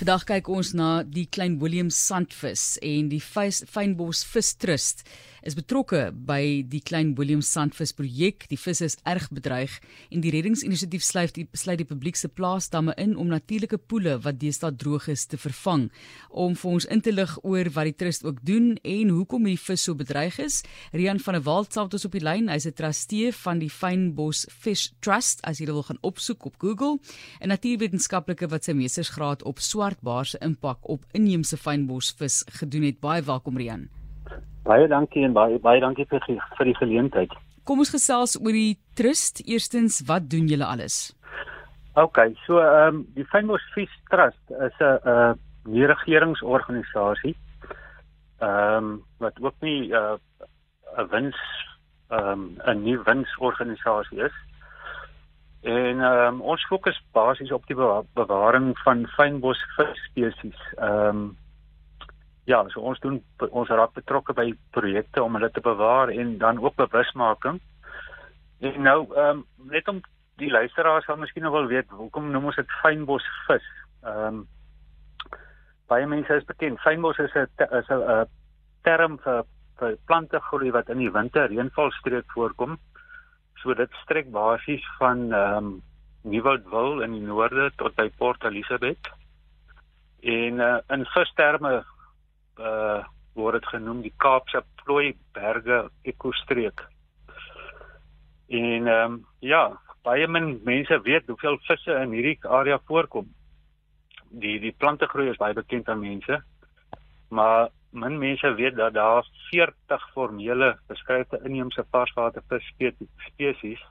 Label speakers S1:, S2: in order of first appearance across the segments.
S1: Vandag kyk ons na die Klein Willem sandvis en die Fynbos Vis Trust is betrokke by die Klein Willem sandvis projek. Die vis is erg bedreig en die reddingsinisiatief sluit die besluit die publiek se plaasdamme in om natuurlike poele wat deesdae droog is te vervang. Om vir ons in te lig oor wat die trust ook doen en hoekom die vis so bedreig is, Rian van der Walt sal ons op die lyn. Hy's 'n trustee van die Fynbos Fish Trust as jy wil gaan opsoek op Google. 'n Natuurwetenskaplike wat sy meestersgraad op swartbaar se impak op inheemse fynbosvis gedoen het. Baie welkom Rian.
S2: Baie dankie en baie baie dankie vir vir die geleentheid.
S1: Kom ons gesels oor die trust. Eerstens, wat doen julle alles?
S2: OK, so ehm um, die Fynbos Fish Trust is 'n 'n nie regeringsorganisasie. Ehm um, wat ook nie 'n uh, 'n wins ehm um, 'n nie winsorganisasie is. En ehm um, ons fokus basies op die bewaring van fynbos visspesies. Ehm um, ja, so ons doen ons raak betrokke by projekte om hulle te bewaar en dan ook bewusmaking. En nou ehm um, net om die luisteraars sal miskien wel weet hoekom noem ons dit fynbos vis. Ehm um, baie mense is bekend fynbos is 'n is 'n term vir vir plante groei wat in die winter reënvalstreek voorkom. So dit strek basies van ehm um, Nieuwoudtville in die noorde tot by Port Elizabeth. En uh, in visterme uh word dit genoem die Kaapse Plooiberge ekostreek. En ehm um, ja, baie min mense weet hoeveel visse in hierdie area voorkom. Die die plante groei is baie bekend aan mense. Maar min mense weet dat daar 40 formele beskryfde inheemse varswater vis spesies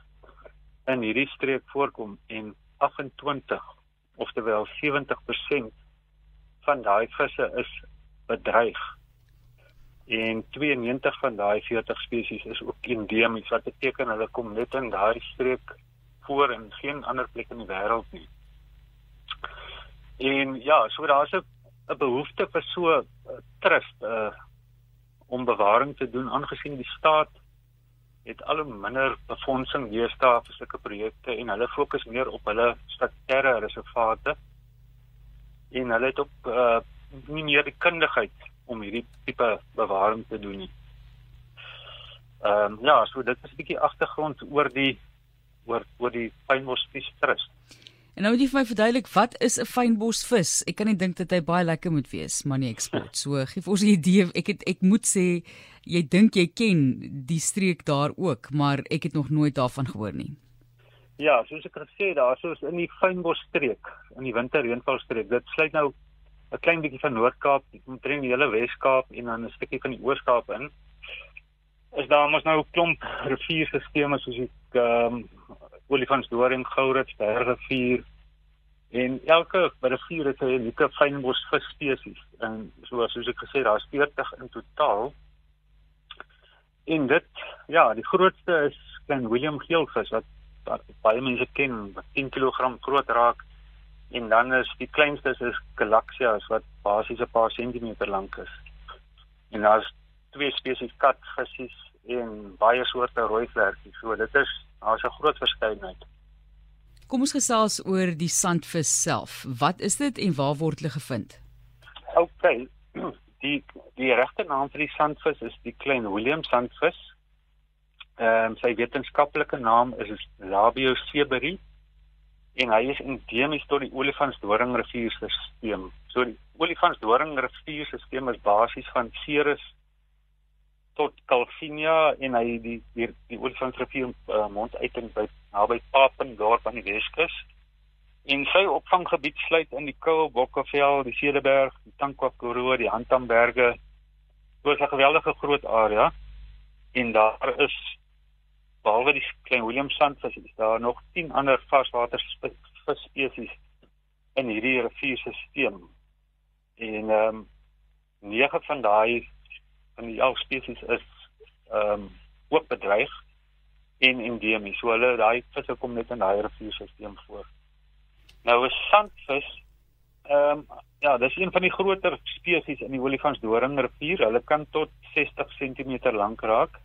S2: in hierdie streek voorkom en 28 oftewel 70% van daai visse is bedreig. En 92 van daai 40 spesies is ook endemies wat beteken hulle kom net in daai streek voor en geen ander plek in die wêreld nie. En ja, so daar's 'n behoefte vir so 'n uh, trust uh om bewaring te doen aangesien die staat het al minder befondsing deesdae vir sulke projekte en hulle fokus meer op hulle statutêre reservate en hulle het op uh nie meer die kundigheid om hierdie tipe bewaring te doen nie. Ehm um, ja, so dit is 'n bietjie agtergrond oor die oor oor die fynbosvis trust.
S1: En nou moet jy vir my verduidelik wat is 'n fynbosvis? Ek kan nie dink dat hy baie lekker moet wees, maar nie eksport. So gee vir ons 'n idee. Ek het ek moet sê jy dink jy ken die streek daar ook, maar ek het nog nooit daarvan gehoor nie.
S2: Ja, soos ek gesê, daar is in die fynbosstreek, in die winterreënvalstreek. Dit sluit nou 'n klein bietjie van Noord-Kaap, omtrent die hele Wes-Kaap en dan 'n stukkie van die Oos-Kaap in. Is daar mos nou 'n klomp rivierstelsels soos die ehm um, Olifantsdoring, Gourits, Bergrivier en elke rivier het 'n unieke fynbos visspesies en so soos ek gesê daar's 40 in totaal. En dit ja, die grootste is klein William geelvis wat baie mense ken, wat 10 kg groot raak en dan is die kleinste is Galaxias wat basies 'n paar sentimeter lank is. En daar's twee spesies katvissies en baie soorte rooi vlerkies. So dit is daar's 'n groot verskeidenheid.
S1: Kom ons gesels oor die sandvis self. Wat is dit en waar word hulle gevind?
S2: OK. Die die regte naam vir die sandvis is die klein William sandvis. Ehm um, sy wetenskaplike naam is Labioseberi en hy is endemies tot die Olifantsdoring rivierstelsel. So die Olifantsdoring rivierstelsel is basies van Ceres tot Calvinia en hy die die, die Olifantsrivier uh, mond uit in by naby Papendorp aan die Weskus. En sy opvanggebied sluit in die Koue Bokkevel, die Cederberg, die Tankwa-Karoo, die Handamberge. Dit is 'n geweldige groot area en daar is behalwe die klein William sandvis is daar nog 10 ander varswater visspesies in hierdie rivierstelsel. En ehm um, nege van daai van die elf spesies is ehm um, ook bedreig en endemies. So hulle daai visse kom net in daai rivierstelsel voor. Nou 'n sandvis ehm um, ja, dis een van die groter spesies in die Olifantsdoring rivier. Hulle kan tot 60 cm lank raak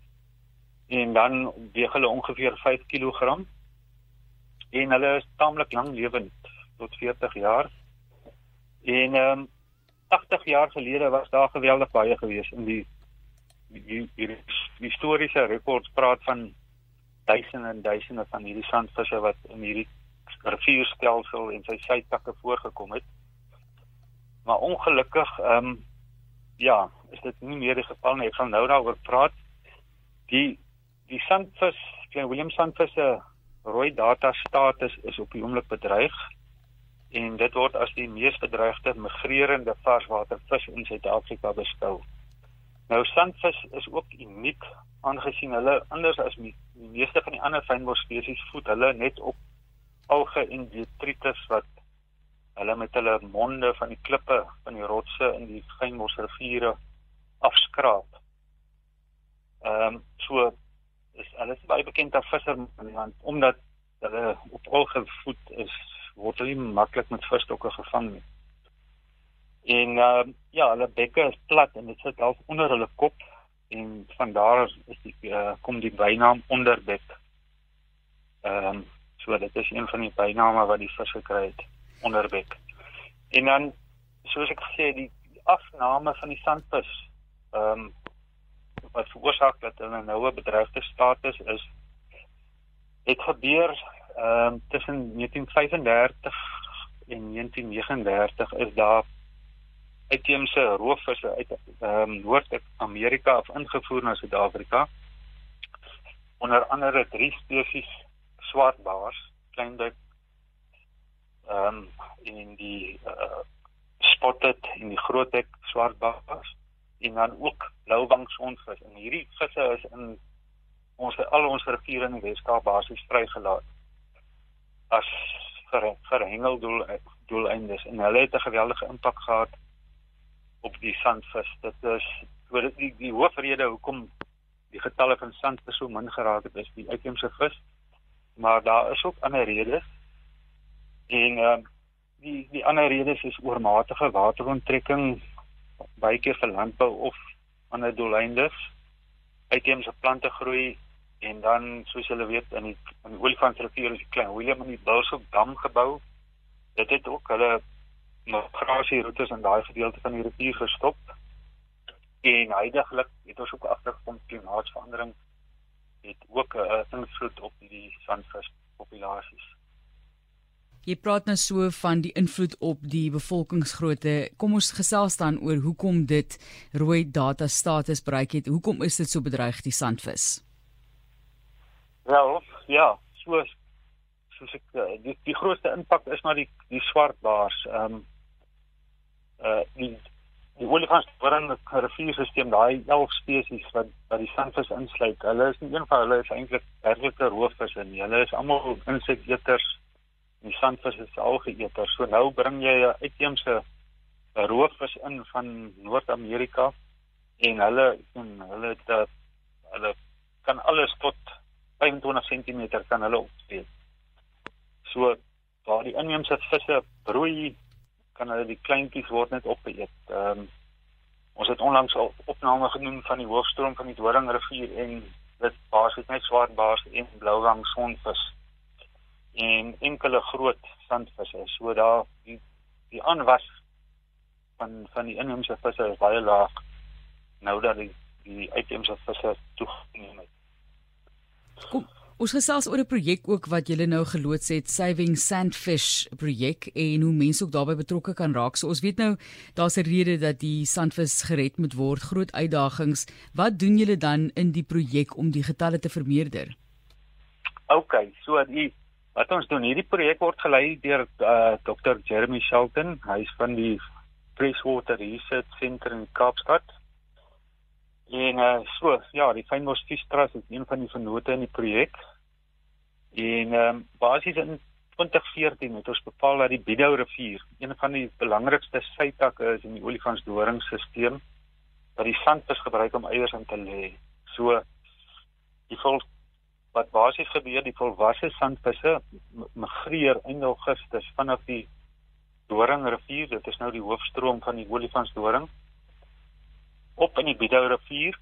S2: en dan weeg hulle ongeveer 5 kg en hulle is taamlik lank lewend tot 40 jaar En ehm um, 80 jaar gelede was daar geweldig baie gewees in die die, die, die historiese rekords praat van duisende en duisende van hierdie sandvisse wat in hierdie rivierstelsel en sy sytakke voorgekom het. Maar ongelukkig ehm um, ja, is dit nie meer die geval nie. Ek gaan nou daaroor praat. Die die sandvis, Klein Willem sandvis se rooi data status is op die oomblik bedreig en dit word as die mees bedreigde migrerende varswatervis in Suid-Afrika beskou. Nou sandvis is ook uniek aangesien hulle anders as die meeste van die ander fynbos spesies voed hulle net op alge en detritus wat hulle met hulle monde van die klippe van die rotse in die fynbosriviere afskraap. Ehm um, so is alles baie bekend as visserman want omdat hulle op alge voed is word hulle maklik met visstokke gevang nie. En uh, ja, hulle bekke is plat en dit sit half onder hulle kop en van daar is die uh, kom die bynaam onderbek. Ehm um, so dit is een van die byname wat die visse kry het, onderbek. En dan soos ek gesê die afname van die sandvis ehm um, wat veroorsaak dat hulle nou 'n bedreigde status is het gebeur ehm um, tussen 1935 en 1939 is daar uitheemse roofvisse uit ehm um, Noord-Amerika af ingevoer na Suid-Afrika. Onder andere drie spesies swartbaars, kleinbek ehm um, in die uh, spotted en die grootbek swartbaars en dan ook blouwang sonvis. En hierdie visse is in ons al ons riviere in die Weskaap basies vrygelaat as vir vir hengeldoel doeleindes en hulle het 'n geweldige impak gehad op die sandvis. Dit is oor die die hoofrede hoekom die getalle van sandvis so min geraak het is die uitheemse vis. Maar daar is ook ander redes. En uh, die die ander redes is oormatige wateronttrekking baie keer vir landbou of ander doeleindes. Uitheemse plante groei en dan soos julle weet in die in die Olifantsrivier is die klein Willem in die Bulshoek dam gebou. Dit het ook hulle migrasieroutes in daai gedeelte van die rivier gestop. En heidaglik het ons ook agtergekom klimaatsverandering het ook 'n invloed op die sandvispopulasies.
S1: Jy praat nou so van die invloed op die bevolkingsgrootte. Kom ons gesels dan oor hoekom dit rooi data status bereik het. Hoekom is dit so bedreig die sandvis?
S2: Wel, ja, so ek eh, die, die grootste impak is maar die die swartbaars. Ehm um, uh die die olifantsdoring rivierstelsel daai 11 spesies wat wat die sandvis insluit. Hulle is nie een van hulle is eintlik werklike roofvisse nie. Hulle is almal insekteters. Die sandvis is algeëter. So nou bring jy 'n uitheemse roofvis in van Noord-Amerika en hulle en hulle het uh, hulle kan alles tot 25 cm kan hulle opspeel. So waar die inheemse visse broei kan hulle die kleintjies word net opgeëet. Ehm um, ons het onlangs al opname gedoen van die hoofstroom van die Doringrivier en dit basies net swartbaars en blouwang sonvis en enkele groot sandvisse. So daar die die aanwas van van die inheemse visse is baie laag nou dat die die uitheemse visse toegeneem het.
S1: Kom Ons gesels oor 'n projek ook wat julle nou geloods het, Saving Sandfish projek en hoe mense ook daarbey betrokke kan raak. So ons weet nou daar's 'n rede dat die sandvis gered moet word, groot uitdagings. Wat doen julle dan in die projek om die getalle te vermeerder?
S2: OK, so die wat ons doen, hierdie projek word gelei deur uh, Dr. Jeremy Shelton. Hy is van die Freshwater Research Centre in Kaapstad. En uh, so, ja, die Fynbos Fish Trust is een van die vennote in die projek. En ehm um, basies in 2014 het ons bepaal dat die Bidou rivier, een van die belangrikste sytakke is in die olifantsdoringsstelsel, wat die sandvis gebruik om eiers in te lê. So die vol wat basies gebeur, die volwasse sandvisse migreer in Augustus vanaf die Doringrivier, dit is nou die hoofstroom van die olifantsdoring op in die Bidou rivier.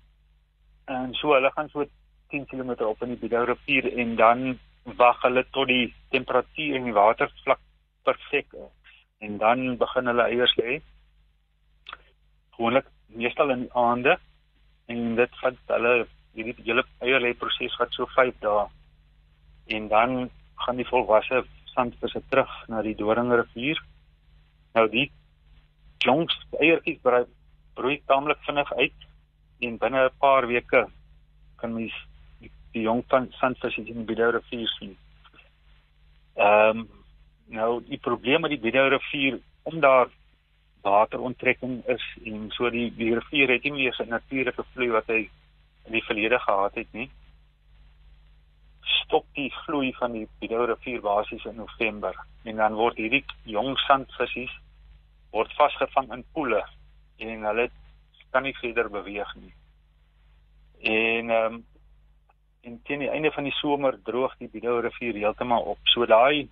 S2: En so hulle gaan so 10 km op in die Bidou rivier en dan wag hulle tot die temperatuur in die watervlak perfek is. en dan begin hulle eiers lê. Gewoonlik meestal in die aande en dit vat hulle hierdie hele eierlê proses vat so 5 dae. En dan gaan die volwasse sandvisse terug na die Doringrivier. Nou die jongs eiertjies broei, broei taamlik vinnig uit en binne 'n paar weke kan mens die, die jong sandvisse in die Bidou rivier sien. Ehm um, nou die probleem met die Bidou rivier om daar wateronttrekking is en so die, die rivier het nie meer sy natuurlike vloei wat hy in die verlede gehad het nie stop die vloei van die Bidou rivier basies in November en dan word hierdie jong sandvisse word vasgevang in poele en hulle kan nie verder beweeg nie. En ehm um, en teen die einde van die somer droog die Bidou rivier heeltemal op. So daai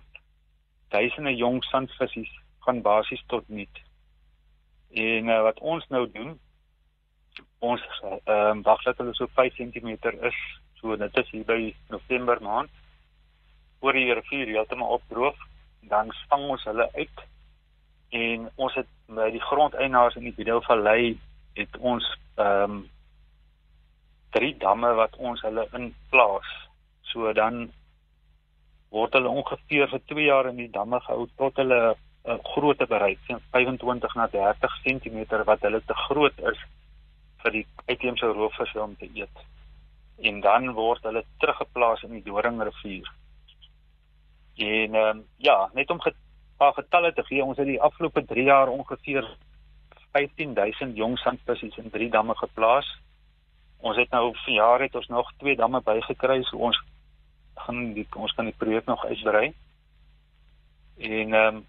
S2: duisende jong sandvisse gaan basies tot niet. En uh, wat ons nou doen ons ehm um, wag dat hulle so 5 cm is So dit is hier by November maand oor die rivier heeltemal opdroog, dan vang ons hulle uit en ons het by die grondeienaars in die Bedelvallei het ons ehm um, drie damme wat ons hulle in plaas. So dan word hulle ongeveer vir 2 jaar in die damme gehou tot hulle 'n uh, grootte bereik, 25 na 30 cm wat hulle te groot is vir die uitheemse roofvisse om te eet en dan word hulle teruggeplaas in die Doringrivier. En ehm um, ja, net om paar getalle te gee, ons het die afgelope 3 jaar ongeveer 15000 jong sandvisse in drie damme geplaas. Ons het nou vir jaar het ons nog twee damme bygekry, so ons gaan die ons kan die projek nog uitbrei. En ehm um,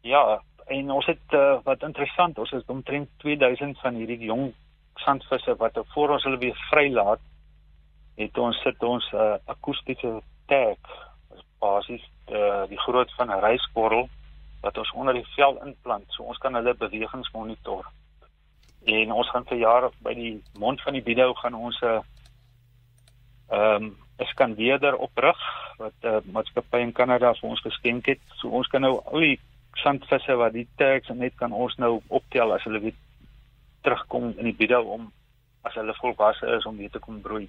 S2: ja, en ons het uh, wat interessant, ons het omtrent 2000 van hierdie jong sandvisse wat voor ons hulle weer vrylaat, het ons sit ons 'n uh, akoestiese tag basies uh, die groot van 'n reiskorrel wat ons onder die vel inplant, so ons kan hulle bewegings monitor. En ons gaan vir jare by die mond van die Bidou gaan ons 'n uh, ehm um, 'n skandeerder oprig wat 'n uh, maatskappy in Kanada vir ons geskenk het. So ons kan nou al die sandvisse wat die tags net kan ons nou optel as hulle weer terugkom in die bidou om as hulle volwasse is om weer te kom broei.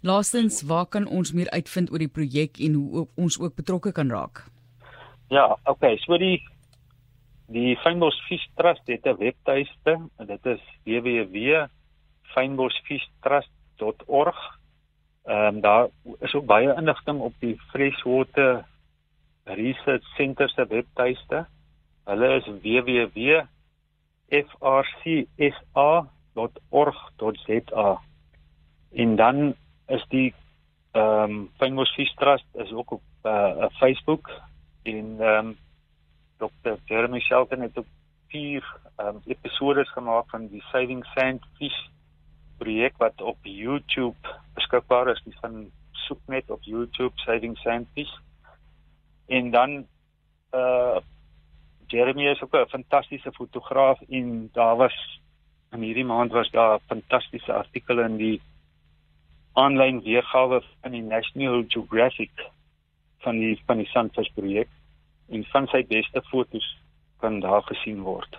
S1: Laastens, waar kan ons meer uitvind oor die projek en hoe ons ook betrokke kan raak?
S2: Ja, okay, so die die Fynbos Fish Trust het 'n webtuiste en dit is www.fynbosfishtrust.org. Ehm um, daar is ook baie inligting op die Freshwater Research Centre se webtuiste. Hulle is www frcsa.org.za. En dan is die ehm um, Famous Fish Trust is ook op uh, Facebook en ehm um, Dr. Jeremy Shelton het ook vier ehm um, episode gemaak van die Saving Sand Fish projek wat op YouTube beskikbaar is. Dis van soek net op YouTube Saving Sand Fish. En dan uh Jeremy is ook 'n fantastiese fotograaf en daar was in hierdie maand was daar fantastiese artikels in die aanlyn weergawe van die National Geographic van die van die Sunfish projek en van sy beste fotos kan daar gesien word.